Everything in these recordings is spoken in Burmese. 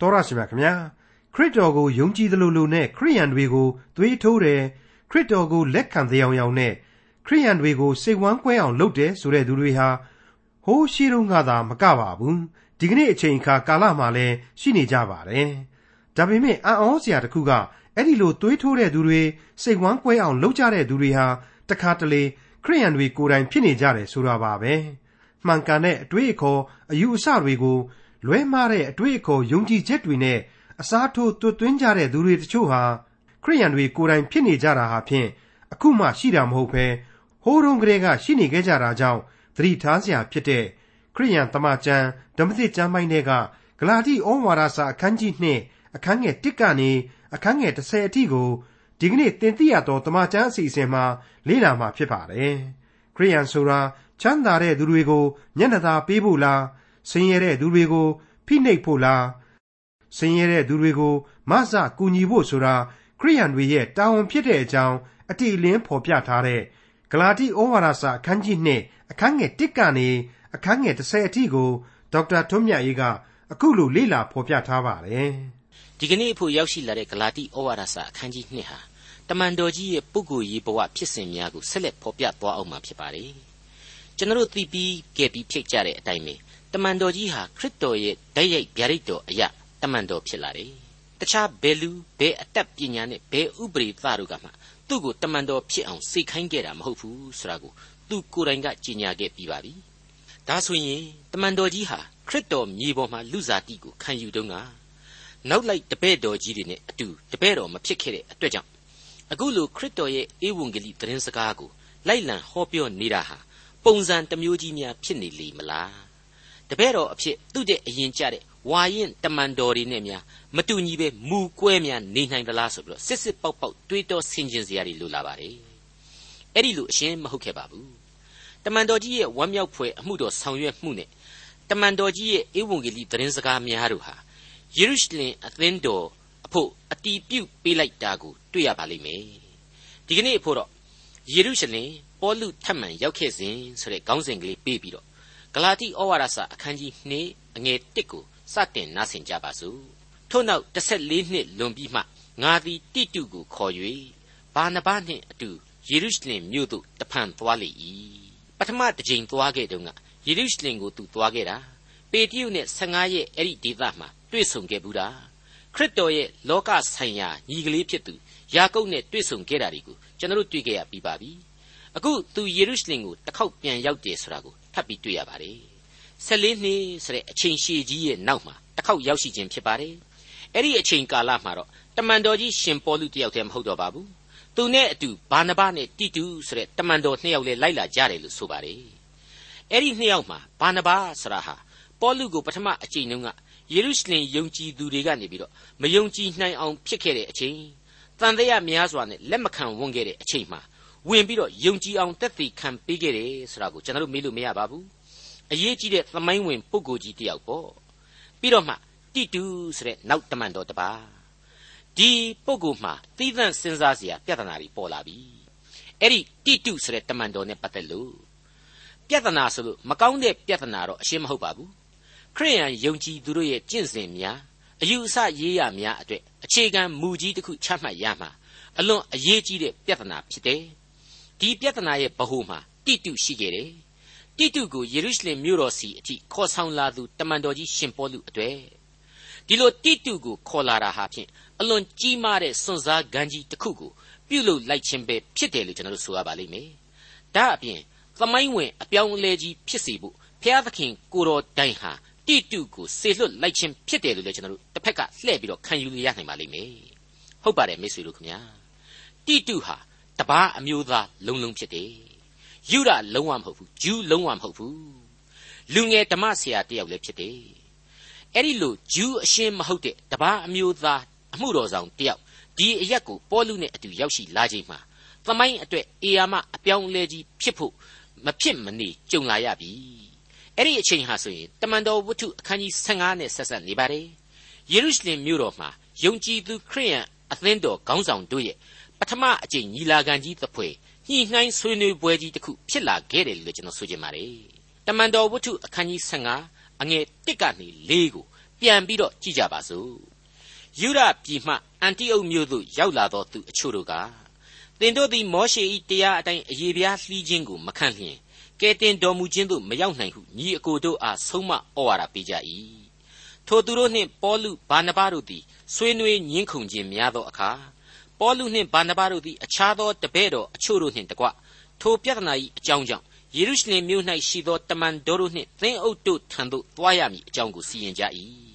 တော်ရရှိမြခင်ဗျာခရစ်တော်ကိုယုံကြည်သလိုလိုနဲ့ခရိယန်တွေကိုသွေးထိုးတယ်ခရစ်တော်ကိုလက်ခံတဲ့အောင်အောင်နဲ့ခရိယန်တွေကိုစိတ်ဝမ်းကွဲအောင်လုပ်တယ်ဆိုတဲ့သူတွေဟာဟိုးရှိတုန်းကသာမကပါဘူးဒီကနေ့အချိန်အခါကာလမှာလည်းရှိနေကြပါတယ်ဒါပေမဲ့အံ့ဩစရာတစ်ခုကအဲ့ဒီလိုသွေးထိုးတဲ့သူတွေစိတ်ဝမ်းကွဲအောင်လုပ်ကြတဲ့သူတွေဟာတခါတလေခရိယန်တွေကိုယ်တိုင်ဖြစ်နေကြတယ်ဆိုတာပါပဲမှန်ကန်တဲ့အတွေ့အခေါ်အယူအဆတွေကို လွဲမှားတဲ့အတွေ့အခေါ်ယုံကြည်ချက်တွေနဲ့အစားထိုးတွတ်သွင်းကြတဲ့သူတွေတချို့ဟာခရိယန်တွေကိုယ်တိုင်ဖြစ်နေကြတာဟာဖြင့်အခုမှရှိတာမဟုတ်ဘဲဟိုးတုန်းကတည်းကရှိနေခဲ့ကြတာကြောင့်သတိထားစရာဖြစ်တဲ့ခရိယန်တမန်ကျမ်းဓမ္မသစ်ကျမ်းပိုင်းတွေကဂလာတိဩဝါဒစာအခန်းကြီး2အခန်းငယ်1ကနေအခန်းငယ်30အထိကိုဒီကနေ့သင်သိရသောတမန်ကျမ်းအစီအစဉ်မှာလေ့လာမှာဖြစ်ပါတယ်။ခရိယန်ဆိုတာချမ်းသာတဲ့သူတွေကိုမျက်နှာသာပေးဖို့လား ဆင်းရဲတဲ့သူတွေကို ဖိနှိပ်ဖို့လားဆင်းရဲတဲ့သူတွေကို မဆကူညီဖို့ဆိုတာခရိယန်တွေရဲ့တာဝန်ဖြစ်တဲ့အကြောင်းအတိအလင်းဖော်ပြထားတဲ့ဂလာတိဩဝါဒစာအခန်းကြီး2အခန်းငယ်1ကနေအခန်းငယ်30အထိကိုဒေါက်တာထွန်းမြတ်ရေးကအခုလိုလေ့လာဖော်ပြထားပါတယ်။ဒီကနေ့အဖို့ရောက်ရှိလာတဲ့ဂလာတိဩဝါဒစာအခန်းကြီး2ဟာတမန်တော်ကြီးရဲ့ပုဂ္ဂိုလ်ရေးဘဝဖြစ်စဉ်များကိုဆက်လက်ဖော်ပြသွားအောင်မှာဖြစ်ပါတယ်။ကျွန်တော်သိပြီးကြပြီးဖြစ်ကြတဲ့အတိုင်းပဲတ မန်တော်ကြီးဟာခရစ်တော်ရဲ့ဓာတ်ရိုက်ဗျာဒိတ်တော်အရာတမန်တော်ဖြစ်လာတယ်။တခြားဘယ်လူဘယ်အတတ်ပညာနဲ့ဘယ်ဥပရိသတို့ကမှသူ့ကိုတမန်တော်ဖြစ်အောင်စိတ်ခိုင်းခဲ့တာမဟုတ်ဘူးဆိုတာကိုသူကိုယ်တိုင်ကကြေညာခဲ့ပြီးပါပြီ။ဒါဆိုရင်တမန်တော်ကြီးဟာခရစ်တော်မြေပေါ်မှာလူစားတိကိုခံယူတုန်းကနောက်လိုက်တပည့်တော်ကြီးတွေနဲ့အတူတပည့်တော်မဖြစ်ခဲ့တဲ့အတွက်ကြောင့်အခုလိုခရစ်တော်ရဲ့ဧဝံဂေလိသတင်းစကားကိုလိုက်လံဟောပြောနေတာဟာပုံစံတစ်မျိုးကြီးများဖြစ်နေလေမလား တပည့်တော်အဖြစ်သူ့တဲ့အရင်ကြတဲ့ဝါရင်တမန်တော်တွေနဲ့များမတူညီပဲမူကွဲများနေနိုင်သလားဆိုပြီးတော့စစ်စစ်ပေါက်ပေါက်တွေးတောဆင်ခြင်စရာတွေလိုလာပါတယ်အဲ့ဒီလိုအရှင်းမဟုတ်ခဲ့ပါဘူးတမန်တော်ကြီးရဲ့ဝမ်းမြောက်ဖွယ်အမှုတော်ဆောင်ရွက်မှုနဲ့တမန်တော်ကြီးရဲ့ဧဝံဂေလိသတင်းစကားများတို့ဟာယေရုရှလင်အသင်းတော်အဖို့အတီးပြုတ်ပေးလိုက်တာကိုတွေ့ရပါလိမ့်မယ်ဒီကနေ့အဖို့တော့ယေရုရှလင်ပေါလုထပ်မံရောက်ခဲ့စဉ်ဆိုတဲ့ခေါင်းစဉ်ကလေးပေးပြီးတော့ ဂလာတိဩဝါဒစာအခန်းကြီး2အငယ်1ကိုစတင်နားဆင်ကြပါစို့ထို့နောက်14နှစ်လွန်ပြီးမှငါသည်တိတုကိုခေါ်၍ဘာနဘနှင့်အတူယေရုရှလင်မြို့သို့တဖန်သွားလေ၏ပထမတစ်ကြိမ်သွားခဲ့တုန်းကယေရုရှလင်ကိုသူသွားခဲ့တာပေတရုနဲ့15ရက်အဲ့ဒီဒေသမှာတွေ့ဆုံခဲ့ဘူးတာခရစ်တော်ရဲ့လောကဆိုင်ရာညီကလေးဖြစ်သူယာကုပ်နဲ့တွေ့ဆုံခဲ့တာတွေကိုကျွန်တော်တို့တွေ့ခဲ့ရပြီးပါပြီအခုသူယေရုရှလင်ကိုတစ်ခေါက်ပြန်ရောက်တယ်ဆိုတာကိုထ ပ်ပြီးတွေ့ရပါတယ်14နှစ်ဆိုတဲ့အချိန်ရှည်ကြီးရဲ့နောက်မှာတစ်ခေါက်ရောက်ရှိခြင်းဖြစ်ပါတယ်အဲ့ဒီအချိန်ကာလမှာတော့တမန်တော်ကြီးရှင်ပေါလုတယောက်တည်းမဟုတ်တော့ပါဘူးသူနဲ့အတူဘာနဘနဲ့တိတုဆိုတဲ့တမန်တော်နှစ်ယောက်လည်းလိုက်လာကြတယ်လို့ဆိုပါတယ်အဲ့ဒီနှစ်ယောက်မှာဘာနဘဆိုတာဟာပေါလုကိုပထမအချိန်တုန်းကယေရုရှလင်ယုံကြည်သူတွေကနေပြီးတော့မယုံကြည်နိုင်အောင်ဖြစ်ခဲ့တဲ့အချိန်တန်တရားများစွာနဲ့လက်မခံဝန်ခဲ့တဲ့အချိန်မှာ ဝင်ပြီးတော့ယုံကြည်အောင်တက်သေးခံပေးခဲ့တယ်ဆိုတာကိုကျွန်တော်တို့မေးလို့မရပါဘူးအရေးကြီးတဲ့သမိုင်းဝင်ပုဂ္ဂိုလ်ကြီးတယောက်ပေါ့ပြီးတော့မှတိတူဆိုတဲ့နောက်တမန်တော်တပါဒီပုဂ္ဂိုလ်မှာသီးသန့်စဉ်းစားစရာပြဿနာတွေပေါ်လာပြီအဲ့ဒီတိတုဆိုတဲ့တမန်တော်နဲ့ပတ်သက်လို့ပြဿနာဆိုလို့မကောင်းတဲ့ပြဿနာတော့အရှင်းမဟုတ်ပါဘူးခရိယန်ယုံကြည်သူတို့ရဲ့ကျင့်စဉ်များအယူအဆရေးရများအတွက်အခြေခံမူကြီးတစ်ခုချမှတ်ရမှာအလွန်အရေးကြီးတဲ့ပြဿနာဖြစ်တယ် ဒီပြဿနာရဲ့ဗဟုမှာတိတုရှိခဲ့တယ်တိတုကိုယေရုရှလင်မြို့တော်စီအထိခေါ်ဆောင်လာသူတမန်တော်ကြီးရှင်ပေါလုအတွေ့ဒီလိုတိတုကိုခေါ်လာတာဟာဖြင့်အလွန်ကြီးမားတဲ့စွန့်စားကမ်းကြီးတစ်ခုကိုပြုလုပ်လိုက်ခြင်းပဲဖြစ်တယ်လို့ကျွန်တော်တို့ဆိုရပါလိမ့်မယ်ဒါအပြင်သမိုင်းဝင်အပြောင်းအလဲကြီးဖြစ်စေဖို့ဘုရားသခင်ကိုတော်တိုင်ဟာတိတုကိုစေလွတ်လိုက်ခြင်းဖြစ်တယ်လို့လည်းကျွန်တော်တို့တစ်ဖက်ကလှည့်ပြီးတော့ခံယူရနိုင်ပါလိမ့်မယ်ဟုတ်ပါတယ်မိတ်ဆွေတို့ခင်ဗျာတိတုဟာ တပားအမျိုးသားလုံးလုံးဖြစ်တယ်ယူရလုံးဝမဟုတ်ဘူးဂျူးလုံးဝမဟုတ်ဘူးလူငယ်ဓမ္မဆရာတယောက်လည်းဖြစ်တယ်အဲ့ဒီလိုဂျူးအရှင်းမဟုတ်တဲ့တပားအမျိုးသားအမှုတော်ဆောင်တယောက်ဒီအရက်ကိုပေါလုနဲ့အတူရောက်ရှိလာချိန်မှာသမိုင်းအတွက်အေယာမအပြောင်းအလဲကြီးဖြစ်ဖို့မဖြစ်မနေကြုံလာရပြီအဲ့ဒီအချိန်ဟာဆိုရင်တမန်တော်ဝတ္ထုအခန်းကြီး15နဲ့ဆက်ဆက်နေပါတယ်ယေရုရှလင်မြို့တော်မှာယုံကြည်သူခရိယန်အသင်းတော်ခေါင်းဆောင်တို့ရဲ့ ပထမအကြိမ်ညီလာခံကြီးသဖွယ်ညှိနှိုင်းဆွေးနွေးပွဲကြီးတစ်ခုဖြစ်လာခဲ့တယ်လို့ကျွန်တော်ဆိုချင်ပါတယ်တမန်တော်ဝတ္ထုအခန်းကြီး15အငယ်1ကနေ4ကိုပြန်ပြီးတော့ကြည့်ကြပါစို့ယူရပြည်မှအန်တီအုတ်မြို့သို့ရောက်လာသောသူအချို့တို့ကသင်တို့သည်မောရှေ၏တရားအတိုင်းအယေပြားလှီးခြင်းကိုမခံလျင်ကဲတင်တော်မူခြင်းသို့မရောက်နိုင်ဟုညီအကိုတို့အားဆုံးမဩဝါဒပေးကြ၏ထိုသူတို့နှင့်ပေါလုဘာနဘတို့သည်ဆွေးနွေးညှင်းခုန်ခြင်းများသောအခါ ပေါလုနှင့်ဘာနဘတို့သည် အခြားသောတပည့်တော်အချို့တို့နှင့်တကွ ထိုပြဿနာ၏အကြောင်းကြောင့် ယေရုရှလင်မြို့၌ရှိသော တမန်တော်တို့နှင့် သင်းအုပ်တို့ထံသို့ သွားရမည်အကြောင်းကို စီရင်ကြ၏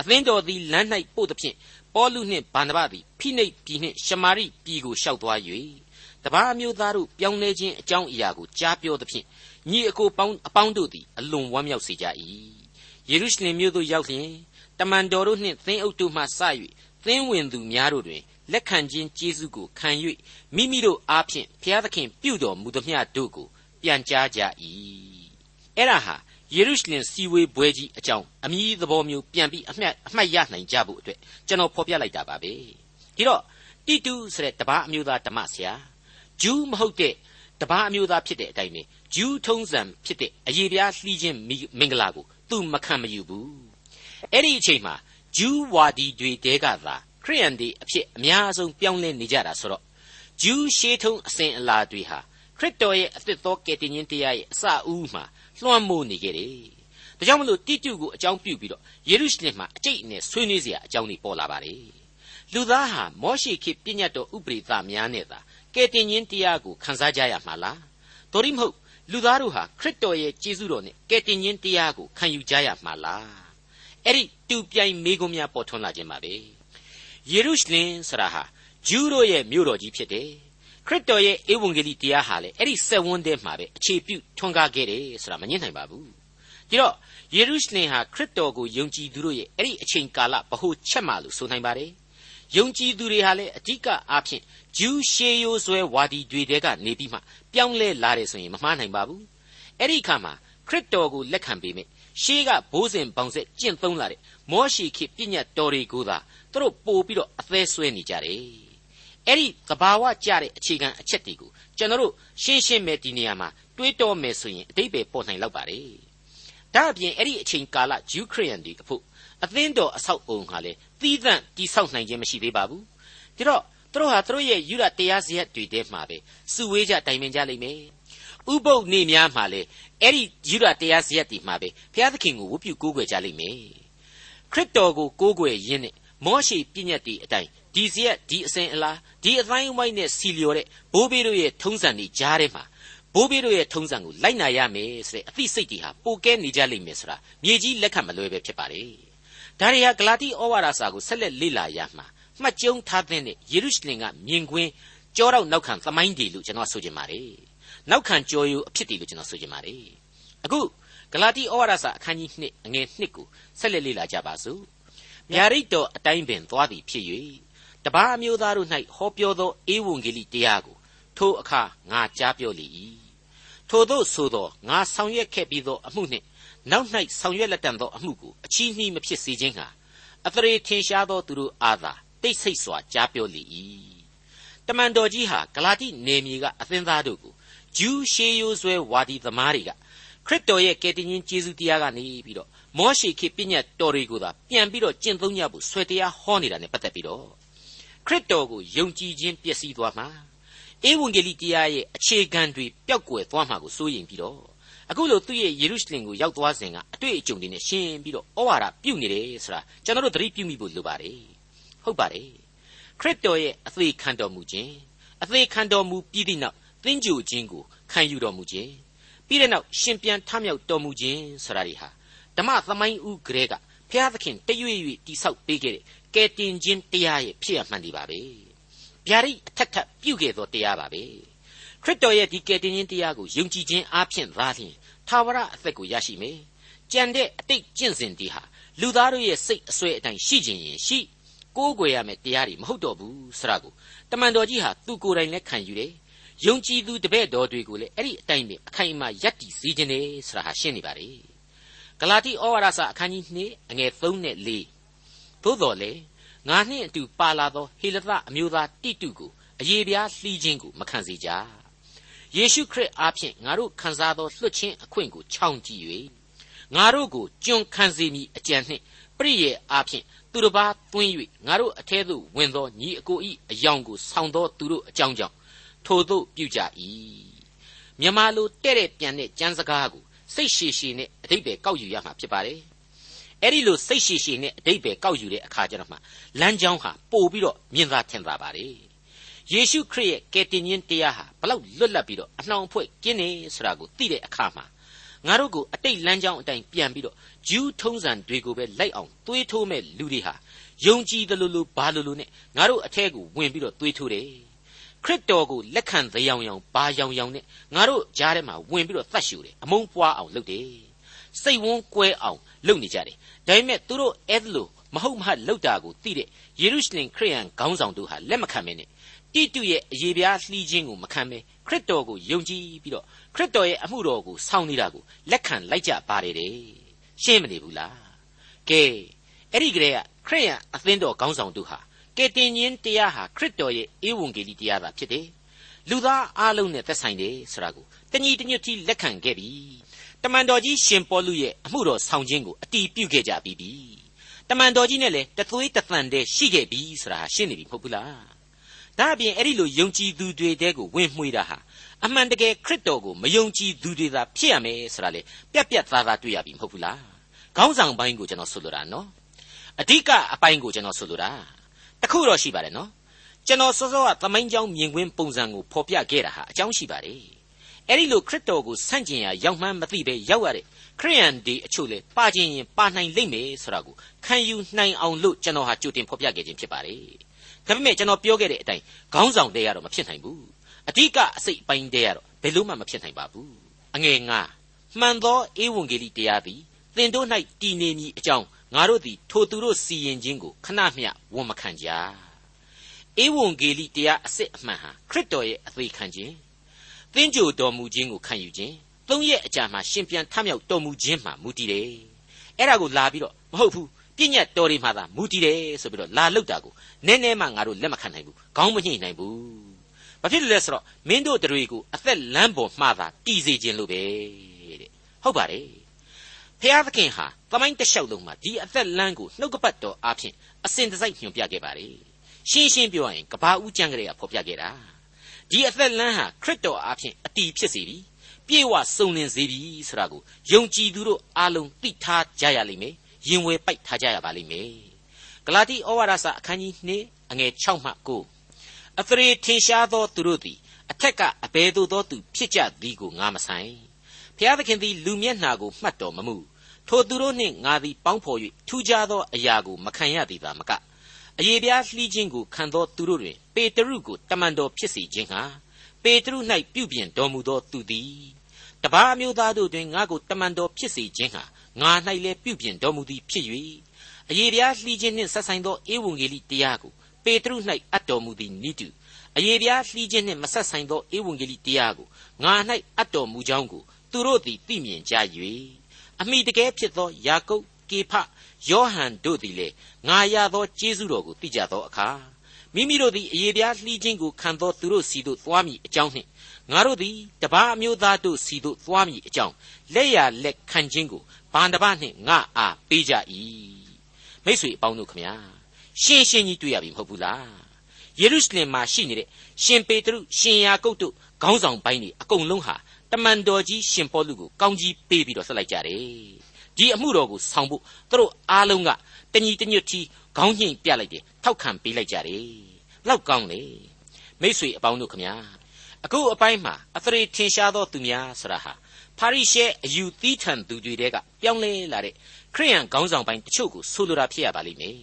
အသင်းတော်သည် လမ်း၌ပို့သဖြင့် ပေါလုနှင့်ဗာနဗသည် ဖိနိတ်ပြည်နှင့် ရှမာရိပြည်ကို ရှောက်သွား၍တပားမျိုးသားတို့ ပြောင်းလဲခြင်းအကြောင်းအရာကို ကြားပြောသဖြင့် ညီအကိုပေါင်းအပေါင်းတို့သည် အလွန်ဝမ်းမြောက်စေကြ၏ယေရုရှလင်မြို့သို့ရောက်လျင် တမန်တော်တို့နှင့် သင်းအုပ်တို့မှစ၍သင်းဝင်သူများတို့တွင် လက်ခံခြင်းကျေးဇူးကိုခံ၍မိမိတို့အားဖြင့်ဘုရားသခင်ပြုတော်မူသမျှတို့ကိုပြန်ကြားကြ၏အဲ့ဒါဟာယေရုရှလင်စီဝေးပွဲကြီးအကြောင်းအမည်သဘောမျိုးပြန်ပြီးအမှတ်အမှတ်ရနိုင်ကြဖို့အတွက်ကျွန်တော်ဖော်ပြလိုက်တာပါပဲဒီတော့တိတုဆိုတဲ့တပားအမျိုးသားဓမ္မဆရာဂျူးမဟုတ်တဲ့တပားအမျိုးသားဖြစ်တဲ့အတိုင်းပဲဂျူးထုံးစံဖြစ်တဲ့အရေးပြားလှီးခြင်းမင်္ဂလာကိုသူမခံမယူဘူးအဲ့ဒီအချိန်မှာဂျူးဝါဒီတွေတဲကသာ ခရိယန်တွေအဖြစ်အများဆုံးပြောင်းလဲနေကြတာဆိုတော့ဂျူးရှေးထုံးအစဉ်အလာတွေဟာခရစ်တော်ရဲ့အသစ်သောကယ်တင်ရှင်တရားရဲ့အစအဦးမှာလွှမ်းမိုးနေခဲ့တယ်။ဒါကြောင့်မလို့တိတုကိုအကြောင်းပြုပြီးတော့ယေရုရှလင်မှာအကျိတ်အနယ်ဆွေးနွေးစရာအကြောင်းတွေပေါ်လာပါလေ။လူသားဟာမောရှိခေပြည့်ညတ်တော်ဥပဒေသားများနဲ့သာကယ်တင်ရှင်တရားကိုခံစားကြရမှာလား။တော်ရီမဟုတ်လူသားတို့ဟာခရစ်တော်ရဲ့ကျေးဇူးတော်နဲ့ကယ်တင်ရှင်တရားကိုခံယူကြရမှာလား။အဲ့ဒီတူပြိုင်မေးခွန်းများပေါ်ထွန်းလာခြင်းပါပဲ။ ယေရုရှလင်ဆိုတာဟာဂျူးတို့ရဲ့မြို့တော်ကြီးဖြစ်တယ်။ခရစ်တော်ရဲ့ဧဝံဂေလိတရားဟာလေအဲ့ဒီဆက်ဝန်းထဲမှာပဲအခြေပြုထွန်းကားခဲ့တယ်ဆိုတာမငြင်းနိုင်ပါဘူးဒီတော့ယေရုရှလင်ဟာခရစ်တော်ကိုယုံကြည်သူတို့ရဲ့အဲ့ဒီအချိန်ကာလဗဟုချက်မှလို့ဆိုနိုင်ပါတယ်ယုံကြည်သူတွေဟာလည်းအဓိကအားဖြင့်ဂျူးရှေးရိုးဆွဲဝါဒီတွေတဲကနေပြီးမှပြောင်းလဲလာတယ်ဆိုရင်မမှားနိုင်ပါဘူးအဲ့ဒီအခါမှာခရစ်တော်ကိုလက်ခံပေးမယ်ရှေးကဘိုးစဉ်ပေါင်ဆက်ကျင့်သုံးလာတဲ့မောရှိခေပြည့်ညတ်တော်တွေကိုသာ သူတို့ပို့ပြီးတော့အသေးဆွဲနေကြတယ်အဲ့ဒီသဘာဝကျတဲ့အခြေခံအချက်တွေကိုကျွန်တော်တို့ရှင်းရှင်းပဲဒီနေရာမှာတွေးတောမယ်ဆိုရင်အတိတ်ပဲပေါ်နိုင်လောက်ပါတယ်။ဒါအပြင်အဲ့ဒီအချိန်ကာလဂျူးခရစ်ယာန်တွေအဖို့အသင်းတော်အဆောက်အုံဟာလေသီးသန့်တိဆောက်နိုင်ခြင်းမရှိသေးပါဘူး။ဒါတော့သူတို့ဟာသူတို့ရဲ့ယူရတရားစရက်တွေထဲမှာပဲစုဝေးကြတိုင်ပင်ကြလိမ့်မယ်။ဥပုပ်နေများမှာလေအဲ့ဒီယူရတရားစရက်တွေမှာပဲဘုရားသခင်ကိုဝတ်ပြုကိုးကွယ်ကြလိမ့်မယ်။ခရစ်တော်ကိုကိုးကွယ်ရင်းနဲ့ မောရှိပြည့်ညတ်တွေအတိုင်းဒီစရက်ဒီအစဉ်အလားဒီအတိုင်းဝိုင်းနဲ့စီလျော်တဲ့ဘိုးဘေးတို့ရဲ့ထုံးစံတွေကြားထဲမှာဘိုးဘေးတို့ရဲ့ထုံးစံကိုလိုက်နာရမယ်ဆိုတဲ့အသိစိတ်တွေဟာပိုကဲနေကြလိမ့်မယ်ဆိုတာမြေကြီးလက်ခံမလွဲပဲဖြစ်ပါတယ်။ဒါတွေဟာဂလာတိဩဝါဒစာကိုဆက်လက်လေ့လာရမှာမှတ်ကျုံထားတဲ့ယေရုရှလင်ကမြင်ကွင်းကြောတော့နောက်ခံသမိုင်းတွေလို့ကျွန်တော်ဆိုချင်ပါတယ်။နောက်ခံကြောယူအဖြစ်တွေလို့ကျွန်တော်ဆိုချင်ပါတယ်။အခုဂလာတိဩဝါဒစာအခန်းကြီး2အငယ်1ကိုဆက်လက်လေ့လာကြပါစို့။ ဗျာဒိတ်တော်အတိုင်းပင်သွားသည်ဖြစ်၍တပါးအမျိုးသားတို့၌ဟောပြောသောဧဝံဂေလိတရားကိုထိုအခါငါကြားပြောလေ၏ထိုသို့ဆိုသောငါဆောင်ရွက်ခဲ့ပြီးသောအမှုနှင့်နောက်၌ဆောင်ရွက်လက်တံသောအမှုကိုအချီးနှီးမဖြစ်စေခြင်းဟာအသရေထင်ရှားသောသူတို့အားသာတိတ်ဆိတ်စွာကြားပြောလေ၏တမန်တော်ကြီးဟာဂလာတိနေမြေကအသင်းသားတို့ကိုဂျူးရှေးရိုးဆွဲဝါဒီသမားတွေက ခရစ်တော်ရဲ့ကယ်တင်ရှင်ယေရှုတရားကနေပြီးတော့မောရှေခေပြည့်ညတ်တော်တွေကိုသာပြန်ပြီးတော့ကျင့်သုံးကြဖို့ဆွဲတရားဟောနေတာ ਨੇ ပတ်သက်ပြီးတော့ခရစ်တော်ကိုယုံကြည်ခြင်းပျက်စီးသွားမှာဧဝံဂေလိတရားရဲ့အခြေခံတွေပျောက်ကွယ်သွားမှာကိုစိုးရိမ်ပြီးတော့အခုလိုသူ့ရဲ့ယေရုရှလင်ကိုရောက်သွားစဉ်ကအတွေ့အကြုံတွေနဲ့ရှင်းပြီးတော့ဩဝါဒပြုနေတယ်ဆိုတာကျွန်တော်တို့သတိပြုမိဖို့လိုပါတယ်ဟုတ်ပါတယ်ခရစ်တော်ရဲ့အသေးခံတော်မူခြင်းအသေးခံတော်မူပြီးသည့်နောက်သင်္ကြိုခြင်းကိုခံယူတော်မူခြင်း ပြီးတဲ့နောက်ရှင်ပြန်ထမြောက်တော်မူခြင်းဆိုတာတွေဟာဓမ္မသမိုင်းဥကလေးကဘုရားသခင်တရွေ့ရွေ့တိဆောက်ပေးခဲ့တဲ့ကယ်တင်ခြင်းတရားရဲ့ဖြစ်ရမှန်ဒီပါပဲဗျာဒိတ်အထက်ထပ်ပြုခဲ့သောတရားပါပဲခရစ်တော်ရဲ့ဒီကယ်တင်ခြင်းတရားကိုယုံကြည်ခြင်းအပြင်သာလျှင်သာဝရအသက်ကိုရရှိမယ်ကြံတဲ့အတိတ်ကျင့်စဉ်ဒီဟာလူသားတို့ရဲ့စိတ်အစွဲအတိုင်းရှိခြင်းရင်ရှိကိုးကွယ်ရမယ်တရားတွေမဟုတ်တော့ဘူးဆရာကိုတမန်တော်ကြီးဟာသူကိုယ်တိုင်လည်းခံယူတယ် ယုံကြည်သူတပည့်တော်တွေကိုလည်းအဲ့ဒီအတိုင်းပဲအခိုင်အမာယက်တည်စေခြင်းနဲ့ဆရာဟာရှင်းနေပါလေဂလာတိဩဝါဒစာအခန်းကြီး2အငယ်3နဲ့4သို့တော်လေငါနှင့်အတူပါလာသောဟေလသအမျိုးသားတိတုကိုအယေပြားလှီးခြင်းကိုမခံစေကြယေရှုခရစ်အားဖြင့်ငါတို့ခံစားသောလွှတ်ခြင်းအခွင့်ကိုချောင်းကြည့်၍ငါတို့ကိုကျွန်ခံစေမည်အကြံနှင့်ပရိယေအားဖြင့်သူတစ်ပါးသွင်း၍ငါတို့အထဲသို့ဝင်သောညီအကိုဤအယောင်ကိုဆောင်သောသူတို့အကြောင်းကြောင့် ထိုသို့ပြုကြ၏မြန်မာလိုတဲ့တဲ့ပြန်တဲ့ကျမ်းစကားကိုစိတ်ရှည်ရှည်နဲ့အတိတ်ပဲကောက်ယူရမှာဖြစ်ပါတယ်အဲ့ဒီလိုစိတ်ရှည်ရှည်နဲ့အတိတ်ပဲကောက်ယူတဲ့အခါကျတော့မှလမ်းကြောင်းဟာပို့ပြီးတော့မြင်သာထင်သာပါတယ်ယေရှုခရစ်ရဲ့ကယ်တင်ခြင်းတရားဟာဘလောက်လွတ်လပ်ပြီးတော့အနှောင်အဖွဲ့ကျင်းနေဆိုတာကိုသိတဲ့အခါမှာငါတို့ကိုအတိတ်လမ်းကြောင်းအတိုင်းပြန်ပြီးတော့ဂျူးထုံးစံတွေကိုပဲလိုက်အောင်သွေးထိုးမဲ့လူတွေဟာယုံကြည်တယ်လို့လို့ဘာလို့လို့နဲ့ငါတို့အထက်ကိုဝင်ပြီးတော့သွေးထိုးတယ် ခရစ်တော်ကိုလက်ခံသယောင်ယောင်ဘာယောင်ယောင်နဲ့ငါတို့ကြားထဲမှာဝင်ပြီးတော့သတ်ရှူတယ်အမုန်းပွားအောင်လုပ်တယ်စိတ်ဝန်းကွဲအောင်လုပ်နေကြတယ်ဒါပေမဲ့သူတို့အဲ့လိုမဟုတ်မဟလောက်တာကိုသိတဲ့ယေရုရှလင်ခရိယန်ခေါင်းဆောင်တို့ဟာလက်မခံမင်းနဲ့တိတုရဲ့အရေးပြားလှီးခြင်းကိုမခံမဲခရစ်တော်ကိုယုံကြည်ပြီးတော့ခရစ်တော်ရဲ့အမှုတော်ကိုဆောင်နေတာကိုလက်ခံလိုက်ကြပါတယ်တဲ့ရှင်းမနေဘူးလားကဲအဲ့ဒီကလေးကခရိယန်အသင်းတော်ခေါင်းဆောင်တို့ဟာ ကယ်တင်ခြင်းတရားဟာခရစ်တော်ရဲ့ဧဝံဂေလိတရားသာဖြစ်တယ်လူသားအလုံးနဲ့သက်ဆိုင်တယ်ဆိုတာကိုတညီတညွတ်တီလက်ခံခဲ့ပြီတမန်တော်ကြီးရှင်ပေါလုရဲ့အမှုတော်ဆောင်ခြင်းကိုအတီးပြုတ်ခဲ့ကြပြီးပြီတမန်တော်ကြီးနဲ့လည်းတသွေးတသန်တည်းရှိခဲ့ပြီဆိုတာရှင်းနေပြီမဟုတ်ဘူးလားဒါအပြင်အဲ့ဒီလိုယုံကြည်သူတွေတဲကိုဝင်မှွေတာဟာအမှန်တကယ်ခရစ်တော်ကိုမယုံကြည်သူတွေသာဖြစ်ရမယ်ဆိုတာလေပြက်ပြက်သားသားတွေ့ရပြီမဟုတ်ဘူးလားခေါင်းဆောင်ပိုင်းကိုကျွန်တော်ဆိုလိုတာနော်အဓိကအပိုင်းကိုကျွန်တော်ဆိုလိုတာ တခုတော့ရှိပါတယ်နော်ကျွန်တော်စောစောကသမိုင်းကြောင်းမြင်ကွင်းပုံစံကိုဖော်ပြခဲ့တာဟာအကြောင်းရှိပါတယ်အဲ့ဒီလိုခရစ်တော်ကိုဆန့်ကျင်ရာရောက်မှန်းမသိပဲရောက်ရတဲ့ခရိယန်ဒီအချို့လေပါခြင်းရင်ပါနိုင်လိမ့်မယ်ဆိုတာကိုခံယူနိုင်အောင်လို့ကျွန်တော်ဟာကြိုတင်ဖော်ပြခဲ့ခြင်းဖြစ်ပါတယ်ဒါပေမဲ့ကျွန်တော်ပြောခဲ့တဲ့အတိုင်းခေါင်းဆောင်တဲရတော့မဖြစ်နိုင်ဘူးအဓိကအစိတ်အပိုင်းတဲရတော့ဘယ်လို့မှမဖြစ်နိုင်ပါဘူးအငယ်ငါမှန်သောဧဝံဂေလိတရားသည်သင်တို့၌တည်နေမည်အကြောင်း ငါတို့သည် ထိုသူတို့စီရင်ခြင်းကိုခဏမျှဝန်မခံကြဧဝံဂေလိတရားအစစ်အမှန်ဟာခရစ်တော်ရဲ့အသေးခံခြင်းသင်ကြိုတော်မူခြင်းကိုခံယူခြင်းသုံးရက်အကြာမှာရှင်ပြန်ထမြောက်တော်မူခြင်းမှာမူတည်တယ်အဲ့ဒါကိုလာပြီးတော့မဟုတ်ဘူးပြည့်ညတ်တော်တွေမှာသာမူတည်တယ်ဆိုပြီးတော့လာလောက်တာကိုနည်းနည်းမှငါတို့လက်မခံနိုင်ဘူးခေါင်းမညှိနိုင်ဘူးဘာဖြစ်လို့လဲဆိုတော့မင်းတို့တွေကိုအသက်လမ်းပေါ်မှာသာတည်စေခြင်းလို့ပဲတဲ့ဟုတ်ပါတယ် ဖျားသခင်ဟာသမိုင်းတစ်လျှောက်လုံးမှာဒီအသက်လမ်းကိုနှုတ်ကပတ်တော်အားဖြင့်အစဉ်တစိုက်ညွှန်ပြခဲ့ပါတယ်ရှင်းရှင်းပြောရရင်ကဘာဦးကျမ်းကလေးကဖော်ပြခဲ့တာဒီအသက်လမ်းဟာခရစ်တော်အားဖြင့်အတီးဖြစ်စေပြီပြေဝစုံလင်စေပြီဆိုတာကိုယုံကြည်သူတို့အားလုံးသိထားကြရလိမ့်မယ်ရင်ဝယ်ပိုက်ထားကြရပါလိမ့်မယ်ဂလာတိဩဝါဒစာအခန်းကြီး2အငယ်6မှ9အသရေထင်ရှားသောသူတို့သည်အထက်ကအဘယ်သို့သောသူဖြစ်ကြသည်ကိုငါမဆိုင်ဖျားသခင်သည်လူမျက်နှာကိုမှတ်တော်မမူ ထိုသူတို့နှင့်ငါသည်ပေါင်းဖော်၍ထူးခြားသောအရာကိုမခံရသည်သာမကအယေပြားလှီးခြင်းကိုခံသောသူတို့တွင် ပေတရုကိုတမန်တော်ဖြစ်စေခြင်းဟာပေတရု၌ပြုပြင်တော်မူသောသူသည်တပါးမျိုးသားတို့တွင်ငါကိုတမန်တော်ဖြစ်စေခြင်းဟာငါ၌လည်းပြုပြင်တော်မူသည်ဖြစ်၍အယေပြားလှီးခြင်းနှင့်ဆက်ဆိုင်သောဧဝံဂေလိတရားကိုပေတရု၌အပ်တော်မူသည်နိတုအယေပြားလှီးခြင်းနှင့်မဆက်ဆိုင်သောဧဝံဂေလိတရားကိုငါ၌အပ်တော်မူကြောင်းကိုသူတို့သည်သိမြင်ကြ၍ အမိတကယ်ဖြစ်သောယာကုပ်ကေဖယောဟန်တို့သည်လည်းငါရသောကျေးဇူးတော်ကိုသိကြသောအခါမိမိတို့သည်အယေပြားလှီးခြင်းကိုခံသောသူတို့စီသို့သွားမည်အကြောင်းနှင့်ငါတို့သည်တပါးအမျိုးသားတို့စီသို့သွားမည်အကြောင်းလက်ရလက်ခံခြင်းကိုဘာတပါးနှင့်ငါအားပေးကြ၏မိတ်ဆွေအပေါင်းတို့ခမညာရှင်းရှင်းကြီးတွေ့ရပြီမဟုတ်ဘူးလားယေရုရှလင်မှာရှိနေတဲ့ရှင်ပေတရုရှင်ယာကုပ်တို့ခေါင်းဆောင်ပိုင်းတွေအကုန်လုံးဟာ တမန်တော်ကြီးရှင်ပေါလုကိုကောင်းကြီးပေးပြီးတော့ဆက်လိုက်ကြတယ်ဒီအမှုတော်ကိုဆောင်ဖို့သူတို့အားလုံးကတညီတညွတ်တီခေါင်းညှိပြလိုက်တယ်ထောက်ခံပေးလိုက်ကြတယ်လောက်ကောင်းလေမိษွေအပေါင်းတို့ခမညာအခုအပိုင်းမှာအသရေထင်ရှားသောသူများဆိုတာဟာပါရိရှဲအယူသီးထန်သူတွေတဲကပြောင်းလဲလာတဲ့ခရိယန်ခေါင်းဆောင်ပိုင်းတချို့ကိုဆိုလိုတာဖြစ်ရပါလိမ့်မယ်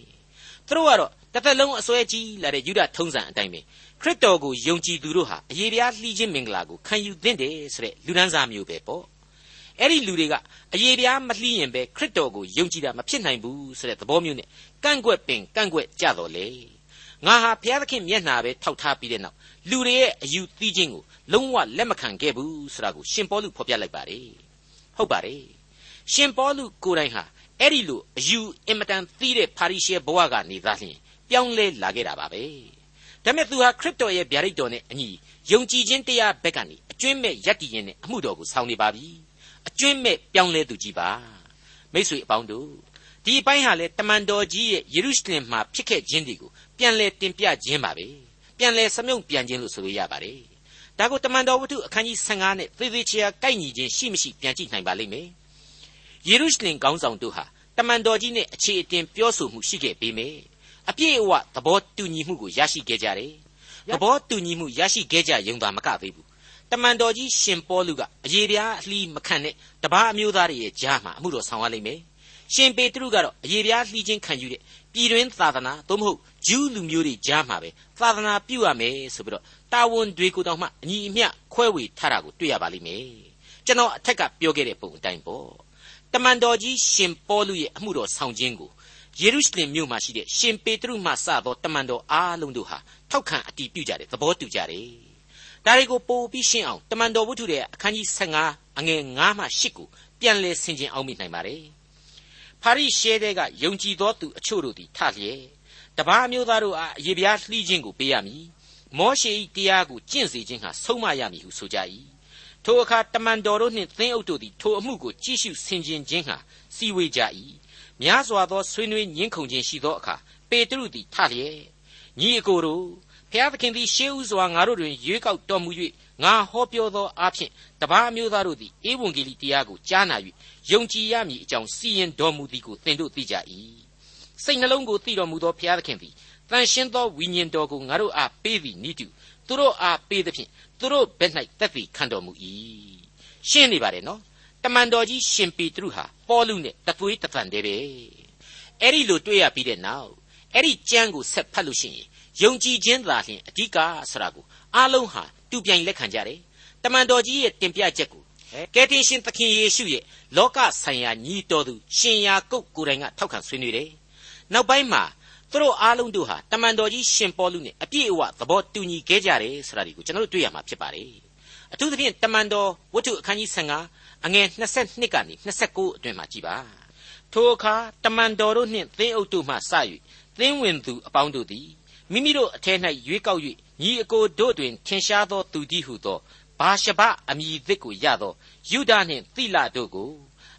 သူတို့ကတော့တစ်သက်လုံးအစွဲကြီးလာတဲ့ယူဒထုံးစံအတိုင်းပဲ ခရစ်တော်ကိုယုံကြည်သူတို့ဟာအရေးပြားလှီးခြင်းမင်္ဂလာကိုခံယူသင့်တယ်ဆိုတဲ့လူဒန်းစားမျိုးပဲပေါ့အဲ့ဒီလူတွေကအရေးပြားမလှီးရင်ပဲခရစ်တော်ကိုယုံကြည်တာမဖြစ်နိုင်ဘူးဆိုတဲ့သဘောမျိုးနဲ့ကန့်ကွက်ပင်ကန့်ကွက်ကြတော့လေငါဟာဘုရားသခင်မျက်နှာပဲထောက်ထားပြီးတဲ့နောက်လူတွေရဲ့အယူသီးခြင်းကိုလုံးဝလက်မခံခဲ့ဘူးဆိုတာကိုရှင်ပေါလုဖော်ပြလိုက်ပါတယ်ဟုတ်ပါတယ်ရှင်ပေါလုကိုယ်တိုင်ဟာအဲ့ဒီလိုအယူအင်မတန်သီးတဲ့ပါရိရှဲဘဝကနေသားလျှင်ပြောင်းလဲလာခဲ့တာပါပဲ ဒါမဲ့သူဟာခရစ်တော်ရဲ့ဗျာဒိတ်တော်နဲ့အညီယုံကြည်ခြင်းတရားဘက်ကနေအကျွင့်မဲ့ယက်တည်ခြင်းနဲ့အမှုတော်ကိုဆောင်နေပါပြီအကျွင့်မဲ့ပြောင်းလဲသူကြီးပါမိတ်ဆွေအပေါင်းတို့ဒီအပိုင်းဟာလေတမန်တော်ကြီးရဲ့ယေရုရှလင်မှာဖြစ်ခဲ့ခြင်းတွေကိုပြန်လဲတင်ပြခြင်းပါပဲပြန်လဲစမြုံပြန်ခြင်းလို့ဆိုလို့ရပါတယ်ဒါကိုတမန်တော်ဝတ္ထုအခန်းကြီး15နဲ့သေသေးချာကိုက်ညီခြင်းရှိမရှိပြန်ကြည့်နိုင်ပါလိမ့်မယ်ယေရုရှလင်ကောင်းဆောင်တို့ဟာတမန်တော်ကြီးနဲ့အခြေအတင်ပြောဆိုမှုရှိခဲ့ပေမယ့် အပြည့်အဝသဘောတူညီမှုကိုရရှိခဲ့ကြတယ်သဘောတူညီမှုရရှိခဲ့ကြရုံသာမကသေးဘူးတမန်တော်ကြီးရှင်ပေါလုကအယေပြားအလှီးမခံတဲ့တပားအမျိုးသားတွေရဲ့ကြားမှာအမှုတော်ဆောင်ရလိမ့်မယ်ရှင်ပေတရုကတော့အယေပြားလှီးခြင်းခံယူတဲ့ပြည်တွင်းသာသနာသို့မဟုတ်ဂျူးလူမျိုးတွေကြားမှာပဲသာသနာပြုရမယ်ဆိုပြီးတော့တာဝန်တွေကိုတောင်မှအညီအမျှခွဲဝေထားတာကိုတွေ့ရပါလိမ့်မယ်ကျွန်တော်အထက်ကပြောခဲ့တဲ့ပုံအတိုင်းပေါ့တမန်တော်ကြီးရှင်ပေါလုရဲ့အမှုတော်ဆောင်ခြင်းကို ယေရုရှလင်မြို့မှာရှိတဲ့ရှင်ပေတရုမှစသောတမန်တော်အားလုံးတို့ဟာထောက်ခံအတည်ပြုကြတယ်သဘောတူကြတယ်ဒါတွေကိုပို့ပြီးရှင်းအောင်တမန်တော်ဝတ္ထုရဲ့အခန်းကြီး15အငယ်9မှ10ကိုပြန်လည်ဆင်ခြင်အောင်မိနိုင်ပါတယ်ဖာရိရှဲတဲ့ကယုံကြည်သောသူအချို့တို့သည်ထလျက်တပားမျိုးသားတို့အားအယေပြားလှီးခြင်းကိုပေးရမည်မောရှေ၏တရားကိုကျင့်စေခြင်းဟာဆုံးမရမည်ဟုဆိုကြ၏ထိုအခါတမန်တော်တို့နှင့်သင်းအုပ်တို့သည်ထိုအမှုကိုကြည့်ရှုဆင်ခြင်ခြင်းဟာစီဝေးကြ၏ များစွာသောဆွေးနွေးညှင်းခုန်ခြင်းရှိသောအခါပေတရုသည်ထလျက်ညီအကိုတို့ဖျားသခင်သည်ရှေးဥစွာငါတို့တွင်ရွေးကောက်တော်မူ၍ငါဟောပြောသောအားဖြင့်တပားအမျိုးသားတို့သည်ဧဝံဂေလိတရားကိုကြားနာ၍ယုံကြည်ရမည်အကြောင်းစီရင်တော်မူသည်ကိုသင်တို့သိကြ၏စိတ်နှလုံးကိုသိတော်မူသောဖျားသခင်သည်တန်ရှင်းသောဝိညာဉ်တော်ကိုငါတို့အားပေးသည်နိတုသူတို့အားပေးသဖြင့်သူတို့ဘက်၌တက်သည်ခံတော်မူ၏ရှင်းနေပါတယ်နော် တမန်တော်ကြီးရှင်ပေတရုဟာပေါလုနဲ့တသွေးတသံတည်းပဲအဲ့ဒီလိုတွေ့ရပြီးတဲ့နောက်အဲ့ဒီကျမ်းကိုဆက်ဖတ်လို့ရှိရင်ယုံကြည်ခြင်းသာလျှင်အဓိကဆိုတာကိုအားလုံးဟာတူပြိုင်လက်ခံကြတယ်တမန်တော်ကြီးရဲ့တင်ပြချက်ကိုကယ်တင်ရှင်သခင်ယေရှုရဲ့လောကဆိုင်ရာညီတော်သူရှင်ယာကုတ်ကိုယ်တိုင်ကထောက်ခံဆွေးနွေးတယ်နောက်ပိုင်းမှာသူတို့အားလုံးတို့ဟာတမန်တော်ကြီးရှင်ပေါလုနဲ့အပြည့်အဝသဘောတူညီခဲ့ကြတယ်ဆိုတာဒီကိုကျွန်တော်တို့တွေ့ရမှာဖြစ်ပါတယ်အထူးသဖြင့်တမန်တော်ဝတ္ထုအခန်းကြီး15 အငယ်22ကနေ29အတွင်မှာကြည်ပါထိုအခါတမန်တော်တို့နှင့်သင်းအုပ်တို့မှစ၍သင်းဝင်သူအပေါင်းတို့သည်မိမိတို့အထက်၌ရွေးကောက်၍ညီအကိုတို့တွင်ထင်ရှားသောသူသည်ဟုသောဘာရှဘအမည်သစ်ကိုရသောယုဒနှင့်သိလတို့ကို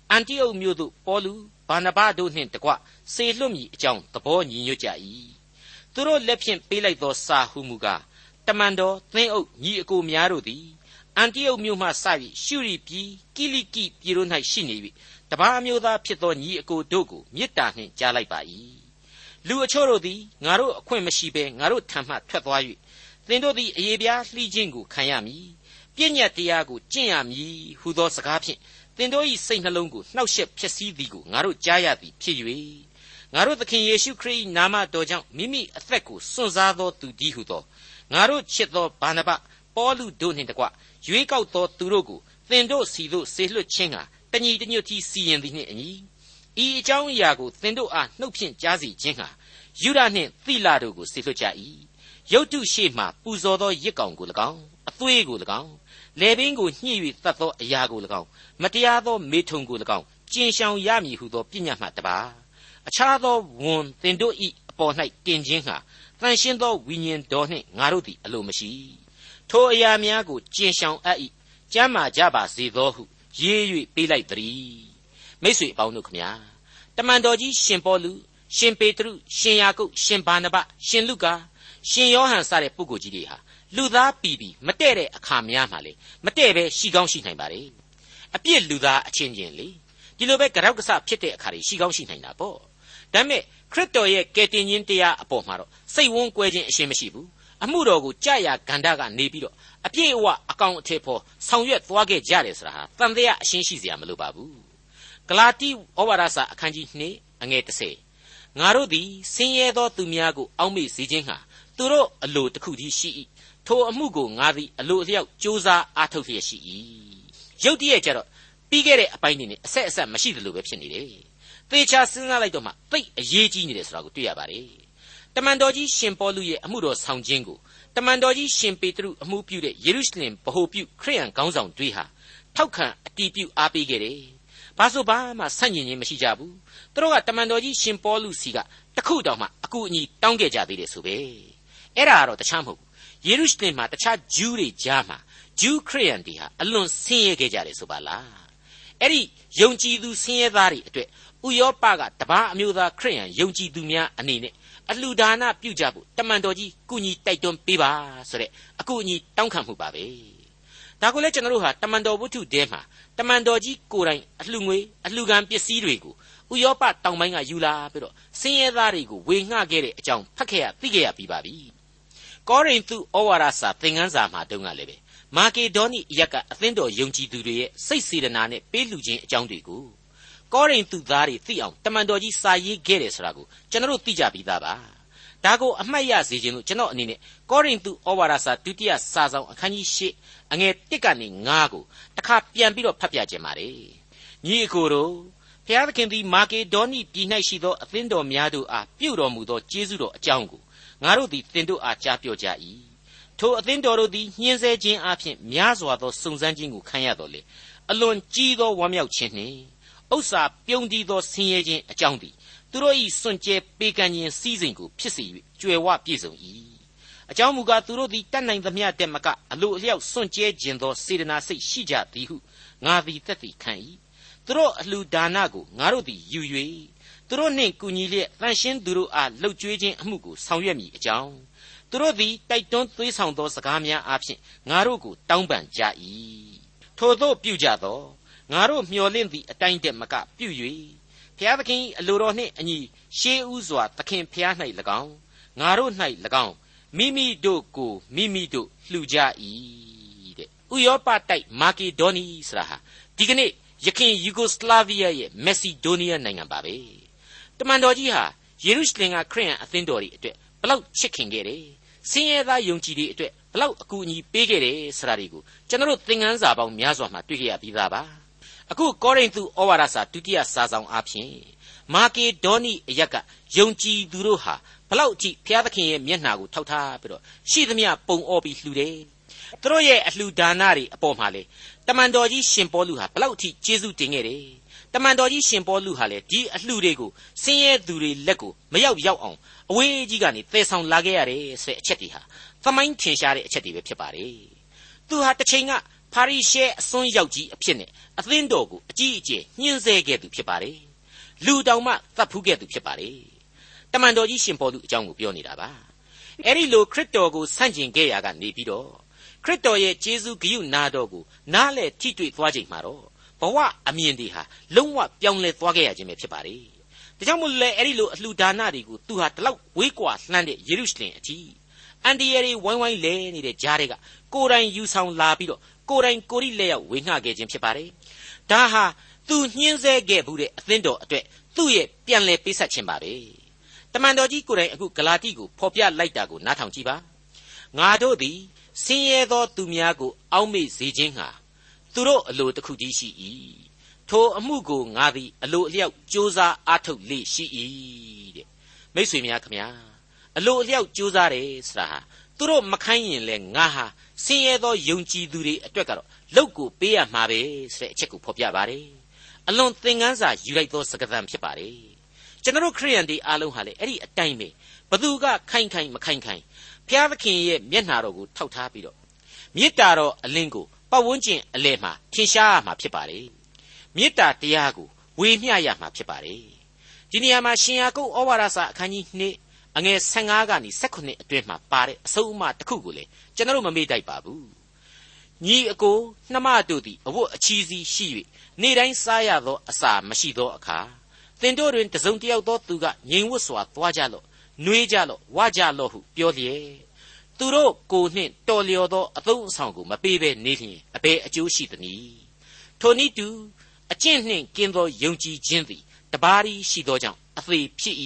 အန်တိအုတ်မြို့သို့ပေါ်လူဘာနဘတို့နှင့်တကွစေလွတ်မည်အကြောင်းသဘောညီညွတ်ကြ၏သူတို့လက်ဖြင့်ပေးလိုက်သောစာဟုမူကားတမန်တော်သင်းအုပ်ညီအကိုများတို့သည် အန်တိအုတ်မြို့မှစ၍ရှုရီပြည်ကိလိကိပြည်တို့၌ရှိနေ၍တပါးအမျိုးသားဖြစ်သောညီအကိုတို့ကိုမေတ္တာနှင့်ကြားလိုက်ပါ၏လူအချို့တို့သည်ငါတို့အခွင့်မရှိဘဲငါတို့ထံမှထွက်သွား၍သင်တို့သည်အယေပြားလှီးခြင်းကိုခံရမည်ပြည့်ညတ်တရားကိုကျင့်ရမည်ဟုသောစကားဖြင့်သင်တို့၏စိတ်နှလုံးကိုနှောက်ယှက်ဖြစ်စည်းသည်ကိုငါတို့ကြားရသည်ဖြစ်၍ငါတို့သခင်ယေရှုခရစ်၏နာမတော်ကြောင့်မိမိအသက်ကိုစွန့်စားသောသူတည်းဟုသောငါတို့ချစ်သောဗာနဗပေါလုတို့နှင့်တကွ ရွေးကောက်သောသူတို့ကိုသင်တို့စီသို့ဆေလွှတ်ခြင်းဟာတညီတညွတ်ကြီးစီရင်သည်နှင့်အညီဤအကြောင်းအရာကိုသင်တို့အားနှုတ်ဖြင့်ကြားစီခြင်းဟာယူဒနှင့်သီလတို့ကိုဆေလွှတ်ကြ၏ရုတ်တုရှိမှပူဇော်သောရစ်ကောင်ကို၎င်းအသွေးကို၎င်းလေပင်ကိုညှိ၍တတ်သောအရာကို၎င်းမတရားသောမေထုံကို၎င်းကျင်ရှောင်ရမည်ဟုသောပြညတ်မှတပါအခြားသောဝန်သင်တို့၏အပေါ်၌တင်ခြင်းဟာတန်ရှင်းသောဝိညာဉ်တော်နှင့်ငါတို့သည်အလိုမရှိ ထိုအရာများကိုကျင်ရှောင်အပ်၏ကျမ်းမာကြပါစေသောဟုရေး၍ပေးလိုက်သည်မိတ်ဆွေအပေါင်းတို့ခမညာတမန်တော်ကြီးရှင်ပေါလုရှင်ပေတရုရှင်ယာကုပ်ရှင်ဘာနဘရှင်လုကာရှင်ယောဟန်စတဲ့ပုဂ္ဂိုလ်ကြီးတွေဟာလူသားပီပီမတဲ့တဲ့အခါများမှာလေမတဲ့ပဲရှိကောင်းရှိနိုင်ပါလေအပြစ်လူသားအချင်းချင်းလေဒီလိုပဲကြောက်ကဆဖြစ်တဲ့အခါတွေရှိကောင်းရှိနိုင်တာပေါ့ဒါပေမဲ့ခရစ်တော်ရဲ့ကယ်တင်ခြင်းတရားအပေါ်မှာတော့စိတ်ဝန်းကွဲခြင်းအရှင်းမရှိဘူး အမှုတော်ကိုကြာရဂန္ဓကနေပြီးတော့အပြည့်အဝအကောင်အထည်ဖော်ဆောင်ရွက်သွားခဲ့ကြတယ်ဆိုတာဟာတန်တရားအရှင်းရှိစရာမလိုပါဘူးဂလာတိဩဝါဒစာအခန်းကြီး2အငယ်30ငါတို့သည်ဆင်းရဲသောသူများကိုအောက်မေ့စေခြင်းဟာသူတို့အလိုတစ်ခုတည်းရှိ၏ထိုအမှုကိုငါသည်အလိုအလျောက်ကြိုးစားအားထုတ်လျက်ရှိ၏ရုတ်တရက်ကျတော့ပြီးခဲ့တဲ့အပိုင်းတွေနဲ့အဆက်အဆက်မရှိသလိုပဲဖြစ်နေတယ်သေချာစဉ်းစားလိုက်တော့မှသိအရေးကြီးနေတယ်ဆိုတာကိုတွေ့ရပါတယ် တမန်တော်ကြီးရှင်ပေါလုရဲ့အမှုတော်ဆောင်ခြင်းကိုတမန်တော်ကြီးရှင်ပေတရုအမှုပြုတဲ့ယေရုရှလင်ဗဟိုပြုခရိယန်ခေါင်းဆောင်တွေဟာထောက်ခံအတီးပြုအားပေးခဲ့တယ်ဘာဆိုဘာမှဆန့်ကျင်ခြင်းမရှိကြဘူးသူတို့ကတမန်တော်ကြီးရှင်ပေါလုစီကတခုတောင်မှအကူအညီတောင်းခဲ့ကြသေးတယ်ဆိုပဲအဲ့ဒါကတော့တခြားမဟုတ်ဘူးယေရုရှလင်မှာတခြားဂျူးတွေကြားမှာဂျူးခရိယန်တွေဟာအလွန်ဆင်းရဲခဲ့ကြတယ်ဆိုပါလားအဲ့ဒီယုံကြည်သူဆင်းရဲသားတွေအတွက်ဥယောပကတပားအမျိုးသားခရိယန်ယုံကြည်သူများအနေနဲ့ အလှူဒါနပြုကြဖို့တမန်တော်ကြီးကုညီတိုက်တွန်းပေးပါဆိုတဲ့အကူအညီတောင်းခံမှုပါပဲဒါကိုလည်းကျွန်တော်တို့ဟာတမန်တော်ဝတ္ထုတဲမှာတမန်တော်ကြီးကိုယ်တိုင်အလှူငွေအလှူခံပစ္စည်းတွေကိုဥယောပတောင်ပိုင်းကယူလာပြီးတော့ဆင်းရဲသားတွေကိုဝေငှခဲ့တဲ့အကြောင်းဖတ်ခဲ့ရသိခဲ့ရပြီးပါပြီကောရိန္သုဩဝါဒစာသင်ခန်းစာမှာတုန်းကလည်းပဲမာကေဒေါနိအရက်ကအသင်းတော်ယုံကြည်သူတွေရဲ့စိတ်စေတနာနဲ့ပေးလှူခြင်းအကြောင်းတွေကို ကောရိန္သုသားတွေသိအောင်တမန်တော်ကြီးစာရေးခဲ့တယ်ဆိုတာကိုကျွန်တော်တို့သိကြပြီးသားပါဒါကိုအမှတ်ရစေခြင်းလို့ကျွန်တော်အနေနဲ့ကောရိန္သုဩဝါဒစာဒုတိယစာဆောင်အခန်းကြီး၈အငယ်၁ကနေ9ကိုတစ်ခါပြန်ပြီးတော့ဖတ်ပြခြင်းပါတယ်ညီအကိုတို့ဖျားသခင်သည်မာကေဒေါနိပြည်၌ရှိသောအသင်းတော်များတို့အားပြုတော်မူသောကျေးဇူးတော်အကြောင်းကိုငါတို့သည်သင်တို့အားကြားပြောကြ၏ထိုအသင်းတော်တို့သည်ညှင်းဆဲခြင်းအပြင်များစွာသောစုံစမ်းခြင်းကိုခံရတော်လေအလွန်ကြီးသောဝမ်းမြောက်ခြင်းနှင့် ဥစ္စာပြုံးတည်သောဆင်းရဲခြင်းအကြောင်းသည်သူတို့၏စွန့်ကြဲပေးကမ်းခြင်းစည်းစိမ်ကိုဖြစ်စေ၍ကြွယ်ဝပြည့်စုံ၏အကြောင်းမူကားသူတို့သည်တတ်နိုင်သမျှတက်မကအလိုအလျောက်စွန့်ကြဲခြင်းသောစေတနာစိတ်ရှိကြသည်ဟုငါသည်သက်သေခံ၏သူတို့အလှူဒါနကိုငါတို့သည်ယူ၍သူတို့နှင့်ကူညီလျက်တန်ရှင်းသူတို့အားလှုပ်ကြွေးခြင်းအမှုကိုဆောင်ရွက်မည်အကြောင်းသူတို့သည်တိုက်တွန်းသွေးဆောင်သောစကားများအပြင်ငါတို့ကိုတောင်းပန်ကြ၏ထို့သောပြုကြသော ငါတို့မျှော်လင့်သည့်အတိုင်းတည်းမကပြု၍ဖျားသခင်အလိုတော်နှင့်အညီရှေးဥစွာသခင်ဖျား၌၎င်းငါတို့၌၎င်းမိမိတို့ကိုမိမိတို့လှူကြ၏တဲ့ဥရောပတိုက်မာကီဒေါနီဆိုတာဟာဒီကနေ့ယခင်ယူဂိုစလာဗီးယားရဲ့မက်ဆီဒိုးနီးယားနိုင်ငံပါပဲတမန်တော်ကြီးဟာယေရုရှလင်ကခရစ်ယာန်အသင်းတော်တွေအတွက်ဘလောက်ချစ်ခင်ခဲ့တယ်ဆင်းရဲသားယုံကြည်တွေအတွက်ဘလောက်အကူအညီပေးခဲ့တယ်ဆိုတာတွေကိုကျွန်တော်တို့သင်ခန်းစာပေါင်းများစွာမှာတွေ့ခဲ့ရပြီးသားပါ အခုကောရိန္သုဩဝါဒစာဒုတိယစာဆောင်အားဖြင့်မာကေဒေါနိအရက်ကယုံကြည်သူတို့ဟာဘလောက်ကြည့်ဘုရားသခင်ရဲ့မျက်နှာကိုထောက်ထားပြီးတော့ရှိသမျှပုံအောပြီးလှူတယ်သူတို့ရဲ့အလှူဒါနတွေအပေါ်မှာလေတမန်တော်ကြီးရှင်ပေါလုဟာဘလောက်ထိကျေးဇူးတင်ခဲ့တယ်တမန်တော်ကြီးရှင်ပေါလုဟာလေဒီအလှူတွေကိုဆင်းရဲသူတွေလက်ကိုမရောက်ရောက်အောင်အဝေးကြီးကနေသယ်ဆောင်လာခဲ့ရတယ်ဆိုတဲ့အချက်တွေဟာသမိုင်းထင်ရှားတဲ့အချက်တွေပဲဖြစ်ပါတယ်သူဟာတစ်ချိန်က ဖာရိရှဲအစွန်းရောက်ကြီးအဖြစ်နဲ့အသင်းတော်ကိုအကြီးအကျယ်ညှင်းဆဲခဲ့သူဖြစ်ပါတယ်လူတောင်မှသတ်ဖူးခဲ့သူဖြစ်ပါတယ်တမန်တော်ကြီးရှင်ပေါလုအကြောင်းကိုပြောနေတာပါအဲ့ဒီလိုခရစ်တော်ကိုဆန့်ကျင်ခဲ့ရကနေပြီးတော့ခရစ်တော်ရဲ့ကျေးဇူးဂရုနာတော်ကိုနားလေထိတွေ့သွားချိန်မှာတော့ဘဝအမြင်တွေဟာလုံးဝပြောင်းလဲသွားခဲ့ရခြင်းပဲဖြစ်ပါတယ်ဒါကြောင့်မို့လဲအဲ့ဒီလိုအလှူဒါနတွေကိုသူဟာတလောက်ဝေးကွာလှမ်းတဲ့ယေရုရှလင်အထိ အန်ဒီယရီဝိုင်းဝိုင်းလဲနေတဲ့ကြားတွေကကိုယ်တိုင်ယူဆောင်လာပြီးတော့ကိုယ်တိုင်ကိုရိလက်ရောက်ဝေငှခဲ့ခြင်းဖြစ်ပါတယ်ဒါဟာသူညှင်းဆဲခဲ့ဘူးတဲ့အသင်းတော်အတွက်သူ့ရဲ့ပြန်လဲပေးဆက်ခြင်းပါပဲတမန်တော်ကြီးကိုယ်တိုင်အခုဂလာတိကိုဖော်ပြလိုက်တာကိုနားထောင်ကြည့်ပါငါတို့သည်ဆင်းရဲသောသူများကို အောက်မေ့စေခြင်းဟာသူတို့အလိုတစ်ခုတည်းရှိ၏ထိုအမှုကိုငါသည်အလိုအလျောက်ကြိုးစားအားထုတ်လေရှိ၏တဲ့မိတ်ဆွေများခမညာ အလိုအလျောက်ကြိုးစားတယ်ဆိုတာဟာသူတို့မခိုင်းရင်လဲငါဟာဆင်းရဲသောယုံကြည်သူတွေအတွက်ကတော့လောက်ကိုပေးရမှာပဲဆိုတဲ့အချက်ကိုဖော်ပြပါတယ်အလွန်သင်ခန်းစာယူလိုက်သောစကားသံဖြစ်ပါတယ်ကျွန်တော်ခရိယန်တွေအားလုံးဟာလေအဲ့ဒီအတိုင်းပဲဘသူကခိုင်ခိုင်မခိုင်ခိုင်ဘုရားသခင်ရဲ့မျက်နှာတော်ကိုထောက်ထားပြီးတော့မေတ္တာတော်အလင်းကိုပတ်ဝန်းကျင်အလဲမှာထင်ရှားရမှာဖြစ်ပါတယ်မေတ္တာတရားကိုဝေမျှရမှာဖြစ်ပါတယ်ဒီနေရာမှာရှင်ယာကုပ်ဩဝါဒစာအခန်းကြီး2 အငယ်15ကနေ18အတွင်းမှာပါတဲ့အဆုံးအမတစ်ခုကိုလေကျွန်တော်မမေ့တိုက်ပါဘူးညီအကိုနှမတို့သည်အဝတ်အချီးစီးရှိ၍နေ့တိုင်းစားရသောအစာမရှိသောအခါသင်တို့တွင်တစုံတစ်ယောက်သောသူကငြိမ်ဝတ်စွာသွားကြလော့နှွေးကြလော့ဝကြလော့ဟုပြောလျက်သူတို့ကိုနှင့်တော်လျော်သောအသုံးအဆောင်ကိုမပေးဘဲနေလျင်အဘယ်အကျိုးရှိသနည်းထိုနည်းတူအကျင့်နှင့်ကင်းသောယုံကြည်ခြင်းသည်တပါးရီရှိသောကြောင့် အသေးဖြစ်၏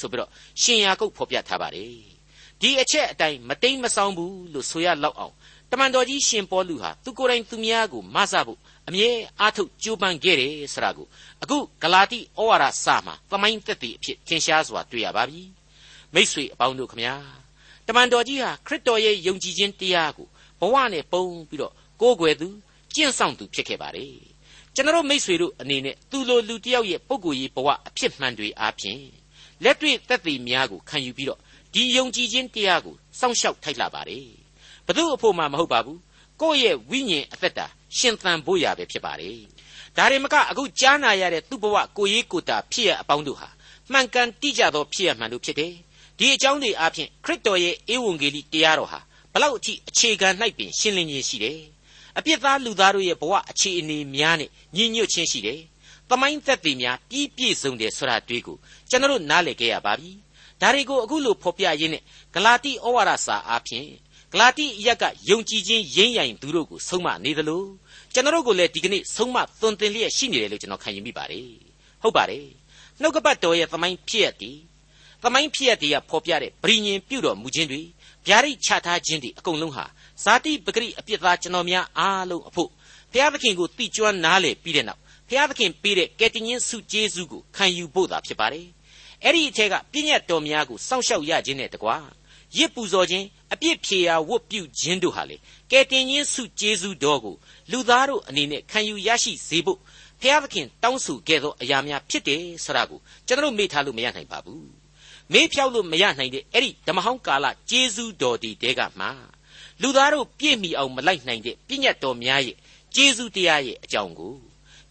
ဆိုပြီးတော့ရှင်ယာကုပ်ဖော်ပြထားပါတယ်ဒီအချက်အတိုင်းမတိမ်မဆောင်ဘူးလို့ဆိုရလောက်အောင်တမန်တော်ကြီးရှင်ပေါလုဟာသူကိုယ်တိုင်သူများကိုမဆဖို့အမြဲအားထုတ်ကြိုးပမ်းခဲ့တယ်ဆိုတာကိုအခုဂလာတိဩဝါဒစာမှာသမိုင်းသက်သေအဖြစ်ထင်ရှားစွာတွေ့ရပါပြီမိษွေအပေါင်းတို့ခမညာတမန်တော်ကြီးဟာခရစ်တော်ရဲ့ယုံကြည်ခြင်းတရားကိုဘဝနဲ့ပုံပြီးတော့ကိုးကွယ်သူကျင့်ဆောင်သူဖြစ်ခဲ့ပါတယ် ကျွန်တော်မိษွေတို့အနေနဲ့သူလိုလူတစ်ယောက်ရဲ့ပုဂ္ဂိုလ်ရေးဘဝအဖြစ်မှန်တွေအားဖြင့်လက်တွေ့သက်သေများကိုခံယူပြီးတော့ဒီယုံကြည်ခြင်းတရားကိုစောင့်ရှောက်ထိုက်လာပါတယ်ဘသူအဖို့မှမဟုတ်ပါဘူးကိုယ့်ရဲ့ဝိညာဉ်အသက်တာရှင်သန်ဖို့ရပဲဖြစ်ပါတယ်ဒါတွေမကအခုကြားနာရတဲ့သူ့ဘဝကိုရေးကိုတာဖြစ်ရအပေါင်းတို့ဟာမှန်ကန်တိကျသောဖြစ်ရမှန်တို့ဖြစ်တယ်ဒီအကြောင်းတွေအပြင်ခရစ်တော်ရဲ့ဧဝံဂေလိတရားတော်ဟာဘလောက်အထိအခြေခံ၌ပင်ရှင်းလင်းခြင်းရှိတယ် အပြစ်သားလူသားတို့ရဲ့ဘဝအခြေအနေများနဲ့ညီညွတ်ခြင်းရှိတယ်။တမိုင်းသက်သေများပြီးပြည့်စုံတယ်ဆိုတာတွေ့ကိုကျွန်တော်နားလည်ခဲ့ရပါပြီ။ဒါတွေကိုအခုလိုဖော်ပြရင်းနဲ့ဂလာတိဩဝါဒစာအားဖြင့်ဂလာတိအရက်ကယုံကြည်ခြင်းရင်းရိုင်သူတို့ကိုဆုံးမနေသလိုကျွန်တော်ကိုလည်းဒီကနေ့ဆုံးမသွန်သင်လျက်ရှိနေတယ်လို့ကျွန်တော်ခံယူမိပါတယ်။ဟုတ်ပါတယ်။နှုတ်ကပတ်တော်ရဲ့တမိုင်းဖြစ်ရသည်တမိုင်းဖြစ်ရသည်ကဖော်ပြတဲ့ဗြိညင်ပြုတော်မူခြင်းတွေ ဗျာဒိတ်ချထားခြင်းတွေအကုန်လုံးဟာဇာတိပဂရိအပြစ်သားကျွန်တော်များအားလုံးအဖို့ဘုရားသခင်ကိုသိကျွမ်းနားလေပြီးတဲ့နောက်ဘုရားသခင်ပေးတဲ့ကယ်တင်ရှင်ဆုကျေးဇူးကိုခံယူဖို့သာဖြစ်ပါတယ်။အဲ့ဒီအထက်ကပြည့်ညတ်တော်များကိုစောင့်ရှောက်ရခြင်းနဲ့တကွာရစ်ပူဇော်ခြင်းအပြစ်ဖြေရာဝတ်ပြုခြင်းတို့ဟာလေကယ်တင်ရှင်ဆုကျေးဇူးတော်ကိုလူသားတို့အနေနဲ့ခံယူရရှိစေဖို့ဘုရားသခင်တောင်းဆိုခဲ့သောအရာများဖြစ်တယ်ဆိုတာကိုကျွန်တော်မေ့ထားလို့မရနိုင်ပါဘူး။ မေးဖြောက်လို့မရနိုင်တဲ့အဲ့ဒီဓမ္မဟောင်းကာလကျေးဇူးတော်ဒီတဲကမှလူသားတို့ပြည့်မီအောင်မလိုက်နိုင်တဲ့ပြည့်ညတ်တော်များရဲ့ကျေးဇူးတရားရဲ့အကြောင်းကို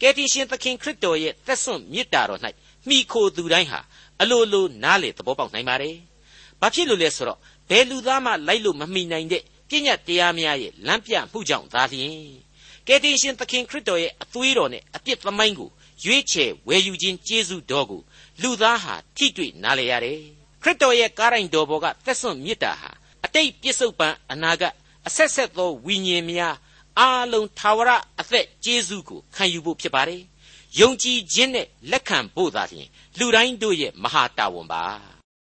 ကယ်တင်ရှင်သခင်ခရစ်တော်ရဲ့သက်စွန့်မေတ္တာတော်၌မိခိုသူတိုင်းဟာအလိုလိုနားလေသဘောပေါက်နိုင်ပါတယ်။ဘာဖြစ်လို့လဲဆိုတော့ဘယ်လူသားမှလိုက်လို့မမိနိုင်တဲ့ပြည့်ညတ်တရားများရဲ့လမ်းပြမှုကြောင့်သာလျှင်ကယ်တင်ရှင်သခင်ခရစ်တော်ရဲ့အသွေးတော်နဲ့အပြစ်သမိုင်းကိုရွေးချယ်ဝယ်ယူခြင်းကျေးဇူးတော်ကို လူသားဟာထိတွေ့နားလည်ရတယ်။ခရစ်တော်ရဲ့ကားတိုင်းတော်ဘောကသက်စွန့်မေတ္တာဟာအတိတ်ပြစ္ဆုတ်ပံအနာဂတ်အဆက်ဆက်သောဝိညာဉ်များအားလုံးသာဝရအသက်ကျေးဇူးကိုခံယူဖို့ဖြစ်ပါတယ်။ယုံကြည်ခြင်းနဲ့လက်ခံဖို့သာလျှင်လူတိုင်းတို့ရဲ့မဟာတာဝန်ပါ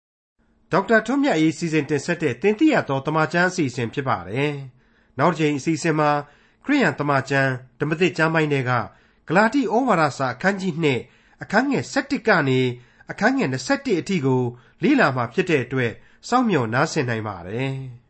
။ဒေါက်တာထွန်းမြတ်အေးစီစဉ်တင်ဆက်တဲ့တင်ပြရသောတမချန်းအစီအစဉ်ဖြစ်ပါတယ်။နောက်တစ်ချိန်အစီအစဉ်မှာခရိယန်တမချန်းဓမ္မသစ်ကျမ်းပိုင်းတွေကဂလာတိဩဝါဒစာအခန်းကြီး2 အခန်းငယ်7ကနေအခန်းငယ်21အထိကို လေ့လာမှဖြစ်တဲ့အတွက်စောင့်မျှော်နားဆင်နိုင်ပါတယ်။